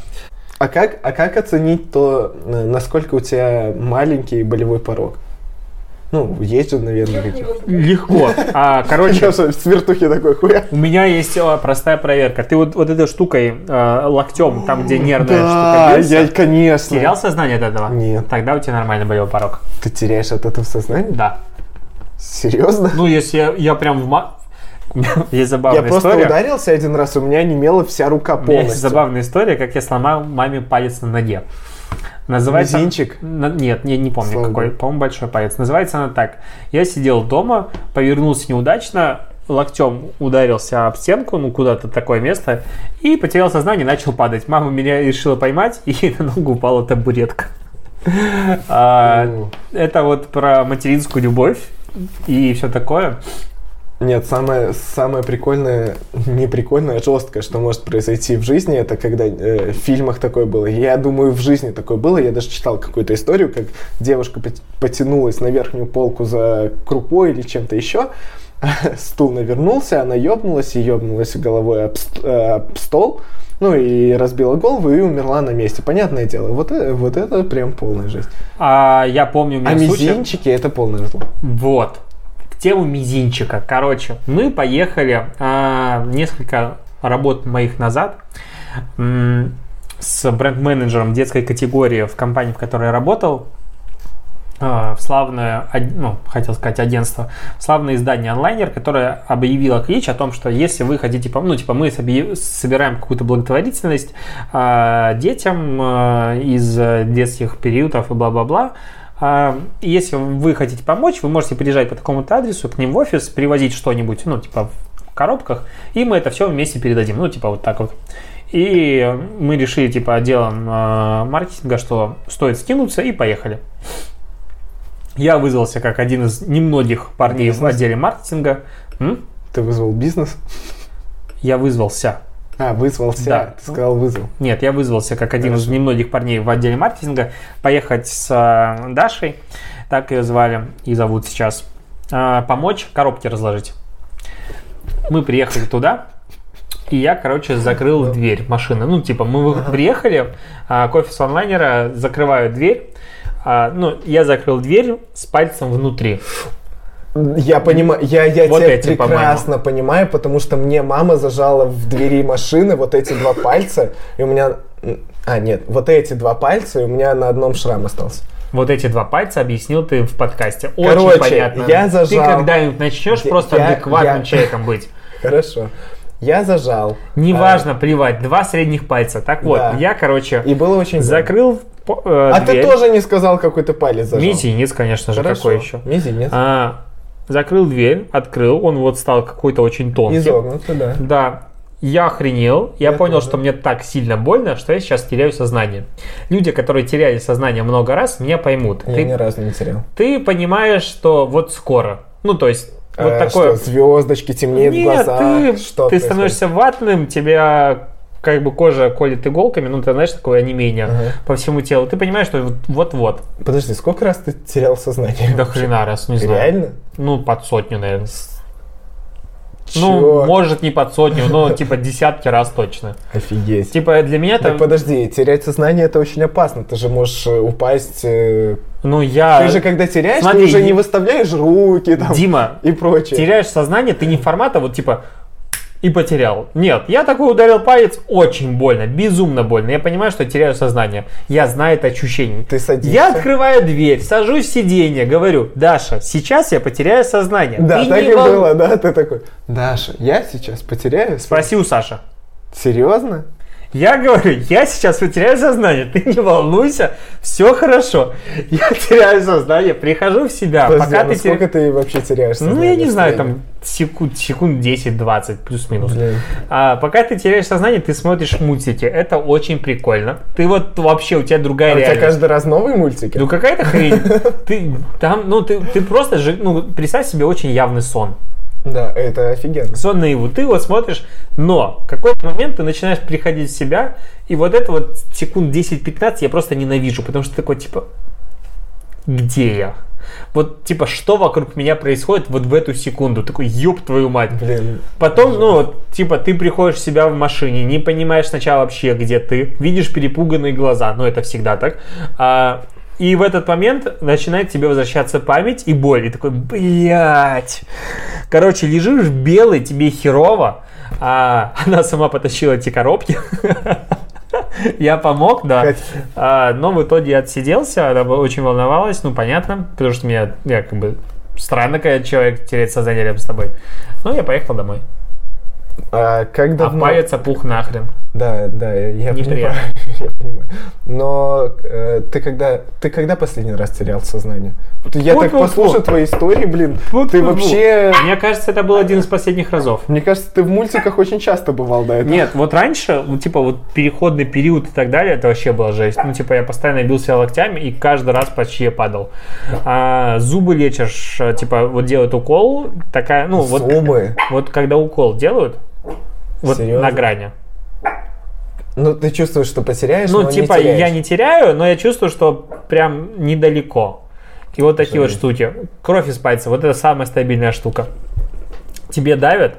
А как, а как оценить то, э, насколько у тебя маленький болевой порог? Ну, есть же, наверное, какие-то.
Легко. А, короче,
Короче, в свертухе такой хуя.
у меня есть а, простая проверка. Ты вот, вот этой штукой, а, локтем, там, где нервная штука бьется,
я, конечно.
терял сознание от этого?
Нет.
Тогда у тебя нормальный болевой порог.
Ты теряешь от этого сознание?
Да.
Серьезно?
Ну, если я, я прям в Есть забавная
Я просто
история.
ударился один раз, у меня немела вся рука
У меня есть
полностью.
забавная история, как я сломал маме палец на ноге. Называется...
Мизинчик?
На- Нет, не, не помню
Слава
какой. По-моему, большой палец. Называется она так. Я сидел дома, повернулся неудачно, локтем ударился об стенку, ну куда-то такое место, и потерял сознание, начал падать. Мама меня решила поймать, и на ногу упала табуретка. А. Это вот про материнскую любовь и все такое.
Нет, самое, самое прикольное, не прикольное, а жесткое, что может произойти в жизни, это когда э, в фильмах такое было. Я думаю, в жизни такое было. Я даже читал какую-то историю, как девушка пот- потянулась на верхнюю полку за крупой или чем-то еще. Стул навернулся, она ёбнулась и ёбнулась головой об, э, об стол. Ну и разбила голову и умерла на месте. Понятное дело, вот, э- вот это прям полная жесть.
А я помню, у меня
А
случай-
мизинчики это полное зло.
Вот. Тему мизинчика. Короче, мы поехали а, несколько работ моих назад м, с бренд-менеджером детской категории в компании, в которой я работал. а, В славное, ну, хотел сказать агентство, славное издание онлайнер, которое объявило клич о том, что если вы хотите, ну, типа, мы собираем какую-то благотворительность а, детям а, из э, детских периодов и бла-бла-бла, Если вы хотите помочь, вы можете приезжать по такому-то адресу к ним в офис, привозить что-нибудь, ну, типа в коробках, и мы это все вместе передадим. Ну, типа вот так вот. И мы решили, типа, отделом э, маркетинга, что стоит скинуться, и поехали. Я вызвался как один из немногих парней в
Бизнес.
отделе маркетинга. М?
Ты вызвал бизнес?
Я вызвался.
А, вызвался.
Да.
Ты сказал вызвал.
Нет, я вызвался как один из
Хорошо.
немногих парней в отделе маркетинга поехать с э, Дашей, так ее звали и зовут сейчас, э, помочь коробки разложить. Мы приехали туда, и я, короче, закрыл дверь машины. Ну, типа, мы приехали, а, к офису онлайнера, закрываю дверь. а, ну, я закрыл дверь с пальцем внутри.
Я понимаю, я, я
Вот
тебя
эти,
прекрасно понимаю, потому что мне мама зажала в двери машины вот эти два пальца, и у меня... А, нет, вот эти два пальца, и у меня на одном шрам остался.
Вот эти два пальца объяснил ты в подкасте. Очень
Короче,
понятно.
я
Ты
зажал.
когда-нибудь начнешь
Я-
просто
я-
адекватным
я-
человеком быть.
Хорошо. Я зажал.
Неважно, плевать, два средних пальца. Так вот,
Да.
я, короче,
И было очень...
закрыл по- э,
А
дверь.
ты тоже не сказал, какой ты палец зажал.
Мизинец, конечно же,
Хорошо.
какой еще.
Мизинец.
А, закрыл дверь, открыл, он вот стал какой-то очень тонкий.
Изогнутый, да.
Да. Я охренел, я,
Я
понял,
тоже.
что мне так сильно больно, что я сейчас теряю сознание. Люди, которые теряли сознание много раз, меня поймут.
Я
Ты,
ни разу не терял.
ты понимаешь, что вот скоро. Ну, то есть, вот
Э,
такое...
Что, звездочки темнеют в
Нет,
глазах?
ты,
что
ты
происходит?
становишься ватным, тебя как бы кожа колет иголками, ну, ты знаешь, такое онемение
Ага.
по всему телу, ты понимаешь, что вот- вот-вот.
Подожди, сколько раз ты терял сознание?
Да хрена раз, не знаю.
Реально?
Ну, под сотню, наверное.
Чё?
Ну, может, не под сотню, но типа десятки раз точно.
Офигеть.
Типа для меня
Так
это...
подожди, терять сознание это очень опасно. Ты же можешь э, упасть. э,
Ну, я...
Ты же когда теряешь,
смотри,
ты уже не выставляешь руки там
Дима,
и прочее.
теряешь сознание, ты не формата вот типа и потерял. Нет, я такой ударил палец, очень больно, безумно больно. Я понимаю, что теряю сознание. Я знаю это ощущение.
Ты садишься.
Я открываю дверь, сажусь в сиденье, говорю, Даша, сейчас я потеряю сознание.
Да,
Ты
так и
вол-
было, да? Ты такой, Даша, я сейчас потеряю.
Спроси у Саши.
Серьезно?
Я говорю, я сейчас потеряю сознание, ты не волнуйся, все хорошо. Я теряю сознание, прихожу в себя.
Подожди,
пока
а
ты
насколько
теря-
ты вообще теряешь
Ну,
сознание?
я не знаю, там секунд, секунд 10-20, плюс-минус. А, пока ты теряешь сознание, ты смотришь мультики. Это очень прикольно. Ты вот вообще, у тебя другая
А у тебя
реальность.
каждый раз новые мультики?
Ну какая-то хрень. Ты там, ну ты, ты просто ну представь себе очень явный сон.
Да, это офигенно.
Сон наяву. Ты вот смотришь, но в какой-то момент ты начинаешь приходить в себя, и вот это вот секунд 10-15 я просто ненавижу, потому что такой типа, где я? Вот типа, что вокруг меня происходит вот в эту секунду? Такой, ёб твою мать.
Блин,
Потом, ну, вот, типа, ты приходишь в себя в машине, не понимаешь сначала вообще, где ты, видишь перепуганные глаза, ну, это всегда так. А, и в этот момент начинает тебе возвращаться память и боль. И такой, блядь. Короче, лежишь белый, тебе херово, а она сама потащила эти коробки. Я помог, да. А, но в итоге я отсиделся, она очень волновалась, ну, понятно, потому что меня, я как бы, странно, когда человек теряет сознание рядом с тобой. Ну, я поехал домой.
а как
А
давно...
палец опух нахрен.
Да, да, я, я понимаю. я понимаю. Но э, ты когда ты когда последний раз терял сознание? Вот Я так
Фу-фу-фу.
послушал твои истории, блин. Ты
Фу-фу-фу.
вообще,
Мне кажется, это был один из последних разов.
мне кажется, ты в мультиках очень часто бывал до этого.
Нет, вот раньше, вот, типа, вот переходный период и так далее, это вообще была жесть. Ну, типа, я постоянно бился локтями и каждый раз почти падал. А зубы лечишь, э, типа, вот делают укол, такая, ну, вот,
Зубы.
вот когда укол делают, вот
Серьезно?
на грани.
Ну, ты чувствуешь, что потеряешь,
Ну,
но
типа,
не теряешь.
я не теряю, но я чувствую, что прям недалеко. И вот такие вот
Жесть.
штуки. Кровь из пальца, вот это самая стабильная штука. Тебе давят,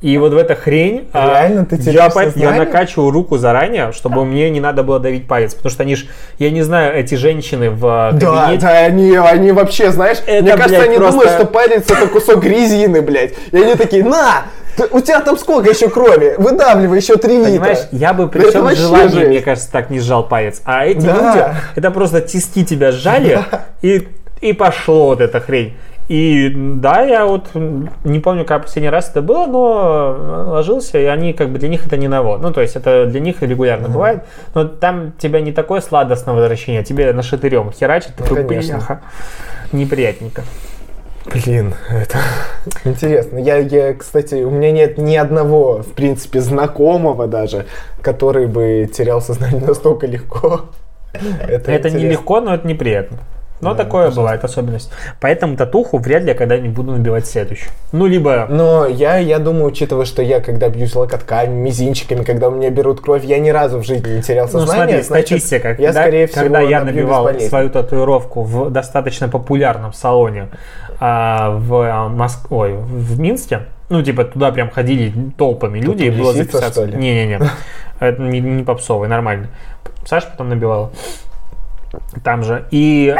и вот в эта хрень... а,
Реально ты
я, по- я накачиваю руку заранее, чтобы мне не надо было давить палец. Потому что они ж, я не знаю, эти женщины в а,
Да,
кабинете...
да, они, они вообще, знаешь,
Это,
мне кажется,
блядь,
они
просто-
думают, что палец это кусок резины, блядь. И они такие, на, у тебя там сколько еще крови? Выдавливай еще три литра.
Понимаешь, я бы при всем желании,
жесть.
мне кажется, так не сжал палец. А эти
Да.
люди, это просто тиски тебя сжали, и, и пошло вот эта хрень. И да, я вот не помню, как последний раз это было, но ложился, и они как бы для них это не ново. Ну, то есть это для них регулярно бывает. Но там тебя не такое сладостное возвращение, тебе нашатырем херачит, такой,
Ну, конечно.
неприятненько.
Блин, это интересно. Я, я, кстати, у меня нет ни одного, в принципе, знакомого даже, который бы терял сознание настолько легко. Это,
Это
интересно.
нелегко, но это неприятно. Но
Да,
такое
пожалуйста.
бывает, особенность. Поэтому татуху вряд ли я когда-нибудь буду набивать следующую. Ну, либо
Но я, я думаю, учитывая, что я, когда бьюсь локотками, мизинчиками, когда у меня берут кровь, я ни разу в жизни не терял
Ну,
сознание.
смотри,
значит,
статистика.
Я,
когда,
скорее всего,
когда я набивал свою татуировку в достаточно популярном салоне а, в а, Моск... Ой, в Минске, ну, типа, туда прям ходили толпами людей, и было записаться. Не-не-не, это не, не попсовый, нормальный. Саша потом набивала. Там же. И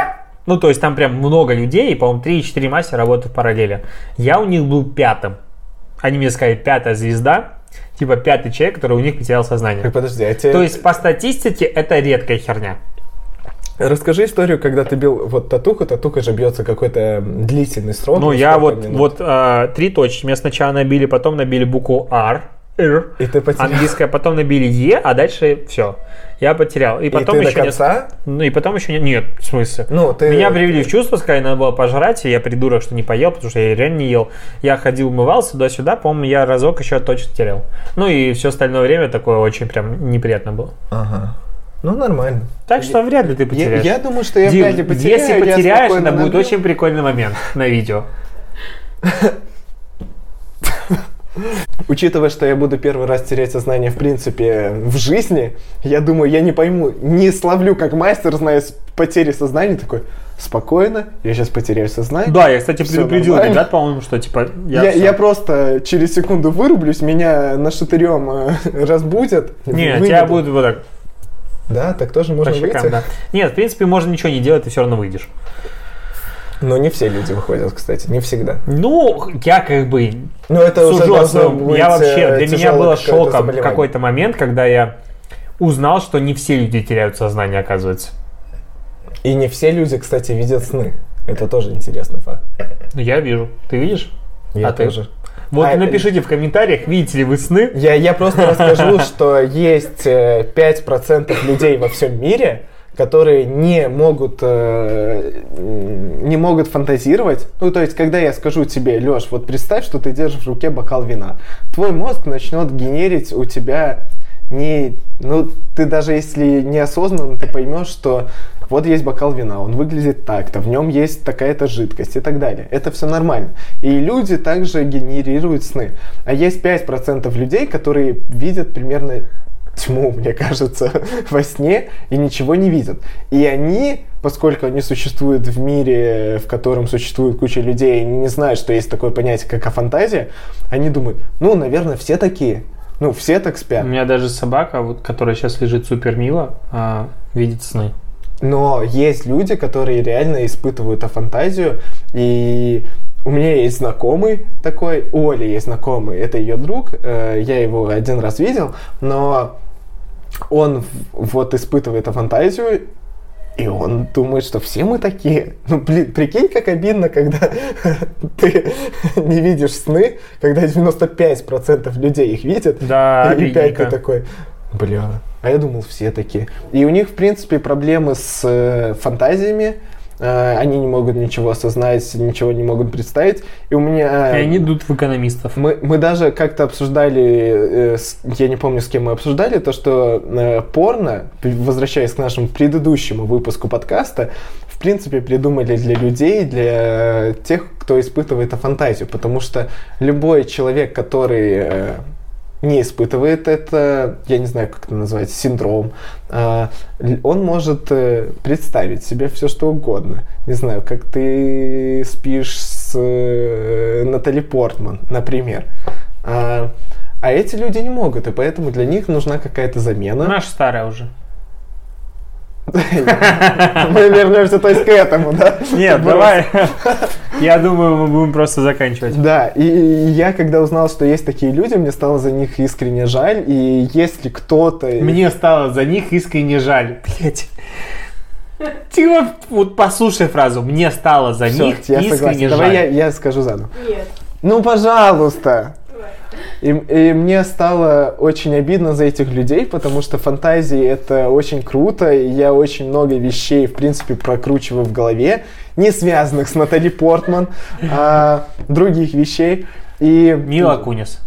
ну, то есть там прям много людей, и, по-моему, 3-4 мастера работают в параллели. Я у них был пятым. Они мне сказали, пятая звезда, типа пятый человек, который у них потерял сознание.
Так, подожди, а тебе...
То есть по статистике это редкая херня.
Расскажи историю, когда ты бил вот татуха, татуха же бьется какой-то длительный срок.
Ну, я вот,
минут?
вот а, три точки. Меня сначала набили, потом набили букву R, R
И ты потерял.
английская, потом набили Е, а дальше все. Я потерял. И
И
потом
ты до
еще
конца?
несколько- Ну и потом еще не... Нет, в смысле?
Ну, ты...
Меня привели в чувство, сказали, надо было пожрать, и я придурок, что не поел, потому что я реально не ел. Я ходил, умывался туда-сюда, по-моему, я разок еще точно терял. Ну и все остальное время такое очень прям неприятно было.
Ага. Ну, нормально.
Так что вряд ли ты
Я,
потеряешь.
я думаю, что я
Дим,
вряд ли потеряю.
если
я
потеряешь, это будет
набью.
очень прикольный момент на видео.
Учитывая, что я буду первый раз терять сознание, в принципе, в жизни, я думаю, я не пойму, не словлю как мастер, зная потери сознания, такой, спокойно, я сейчас потеряю сознание.
Да, я, кстати, предупредил
нормально.
ребят, по-моему, что, типа, я...
Я, я просто через секунду вырублюсь, меня на шатырем э, разбудят.
Не,
выведут.
тебя будет вот так
Да, так тоже можно выйти.
да. Нет, в принципе, можно ничего не делать, ты все равно выйдешь.
Но не все люди выходят, кстати, не всегда.
Ну, я как бы
Но это уже
сужу
быть,
Я вообще,
э,
для меня было шоком
заболевание.
какой-то момент, когда я узнал, что не все люди теряют сознание, оказывается.
И не все люди, кстати, видят сны. Это тоже интересный факт.
Ну, я вижу. Ты видишь?
Я
А ты?
тоже.
Вот
А,
и напишите в комментариях, видите ли вы сны.
Я, я просто расскажу, что есть э, 5% людей во всем мире, которые не могут, э, не могут фантазировать. Ну, то есть, когда я скажу тебе, Леш, вот представь, что ты держишь в руке бокал вина, твой мозг начнет генерить у тебя не... Ну, ты даже если неосознанно, ты поймешь, что вот есть бокал вина, он выглядит так-то, в нем есть такая-то жидкость и так далее. Это все нормально. И люди также генерируют сны. А есть 5% людей, которые видят примерно тьму, мне кажется, во сне и ничего не видят. И они, поскольку они существуют в мире, в котором существует куча людей, они не знают, что есть такое понятие, как афантазия, они думают, ну, наверное, все такие. Ну, все так
У
спят.
меня даже собака, вот, которая сейчас лежит супер мило, а, видит сны.
Но есть люди, которые реально испытывают афантазию, и у меня есть знакомый такой, у Оли есть знакомый, это ее друг, э, я его один раз видел, но он вот испытывает афантазию, и он думает, что все мы такие. Ну, блин, прикинь, как обидно, когда ты не видишь сны, когда 95% людей их видят,
Да,
и 5 ты такой, бля, а я думал, все такие. И у них, в принципе, проблемы с э, фантазиями, они не могут ничего осознать, ничего не могут представить. И у меня...
И они идут в экономистов.
Мы, мы даже как-то обсуждали, э, я не помню, с кем мы обсуждали, то, что э, порно, возвращаясь к нашему предыдущему выпуску подкаста, в принципе, придумали для людей, для тех, кто испытывает фантазию, потому что любой человек, который э, не испытывает это, я не знаю, как это назвать, синдром, а, он может э, представить себе все, что угодно. Не знаю, как ты спишь с э, Натали Портман, например. А, а эти люди не могут, и поэтому для них нужна какая-то замена.
Наша старая уже.
Мы вернемся, то есть, к этому, да?
Нет, давай. Я думаю, мы будем просто заканчивать.
Да, и я когда узнал, что есть такие люди, мне стало за них искренне жаль, и если кто-то...
Мне стало за них искренне жаль. Блять. Ты вот, вот послушай фразу. Мне стало за
Всё,
них
я
искренне
согласен.
жаль.
Давай я, я скажу заново.
Нет.
Ну, пожалуйста. И, и мне стало очень обидно за этих людей, потому что фантазии это очень круто, и я очень много вещей, в принципе, прокручиваю в голове, не связанных с Натали Портман, а других вещей. И,
Мила Кунис.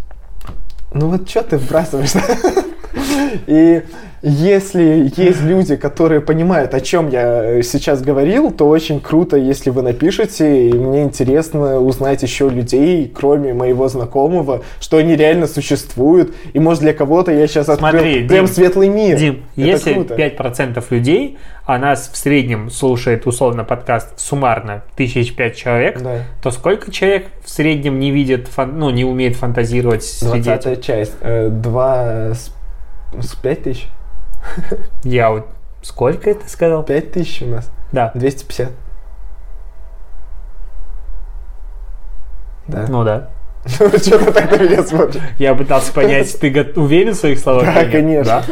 Ну вот что ты вбрасываешь? И если есть люди, которые понимают, о чем я сейчас говорил, то очень круто, если вы напишете, и мне интересно узнать еще людей, кроме моего знакомого, что они реально существуют, и может для кого-то я сейчас открыл
Смотри,
прям
Дим,
светлый мир.
Дим,
Это
если
круто.
5% людей, а нас в среднем слушает условно подкаст суммарно тысяч пять человек,
Да.
то сколько человек в среднем не видит, фан- ну, не умеет фантазировать среди этих?
20 часть. Э, Два с пять тысяч?
Я вот... Сколько это сказал?
Пять тысяч у нас.
Да.
250. Да.
Ну да.
Что ты так на меня смотришь?
Я пытался понять, ты уверен в своих словах?
Да, конечно.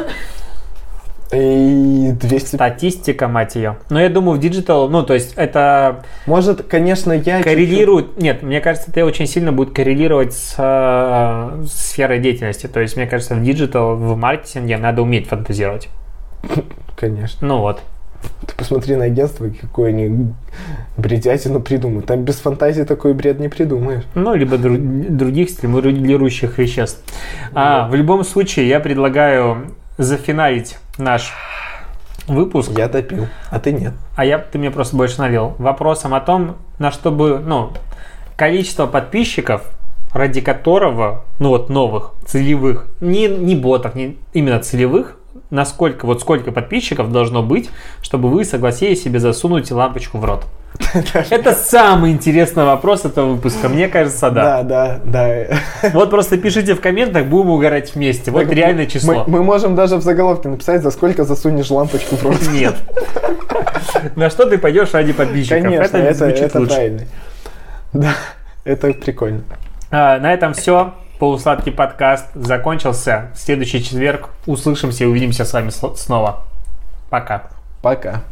И 200...
Статистика, мать ее. Но я думаю, в digital, ну, то есть это
Может, конечно, я...
коррелирует... Нет, мне кажется, это очень сильно будет коррелировать с э, сферой деятельности. То есть, мне кажется, в digital, в маркетинге надо уметь фантазировать.
чуть-чуть- Конечно.
Ну вот.
Ты посмотри на агентство, какое они бредятину придумают. Там без фантазии такой бред не придумаешь.
Ну, либо дру- других стимулирующих веществ. А, в любом случае, я предлагаю зафиналить наш выпуск.
Я допил, а ты нет.
А я, ты мне просто больше налил. Вопросом о том, на что бы, ну, количество подписчиков ради которого, ну вот новых, целевых, не, не ботов, не именно целевых, насколько, вот сколько подписчиков должно быть, чтобы вы согласились себе засунуть лампочку в рот? Это самый интересный вопрос этого выпуска, мне кажется, да.
Да, да, да.
Вот просто пишите в комментах, будем угорать вместе. Вот реальное число.
Мы, можем даже в заголовке написать, за сколько засунешь лампочку в рот.
Нет. На что ты пойдешь ради подписчиков?
Конечно,
это
правильно. Да, это прикольно.
А, на этом все. Полусладкий подкаст закончился. В следующий четверг услышимся и увидимся с вами снова. Пока.
Пока.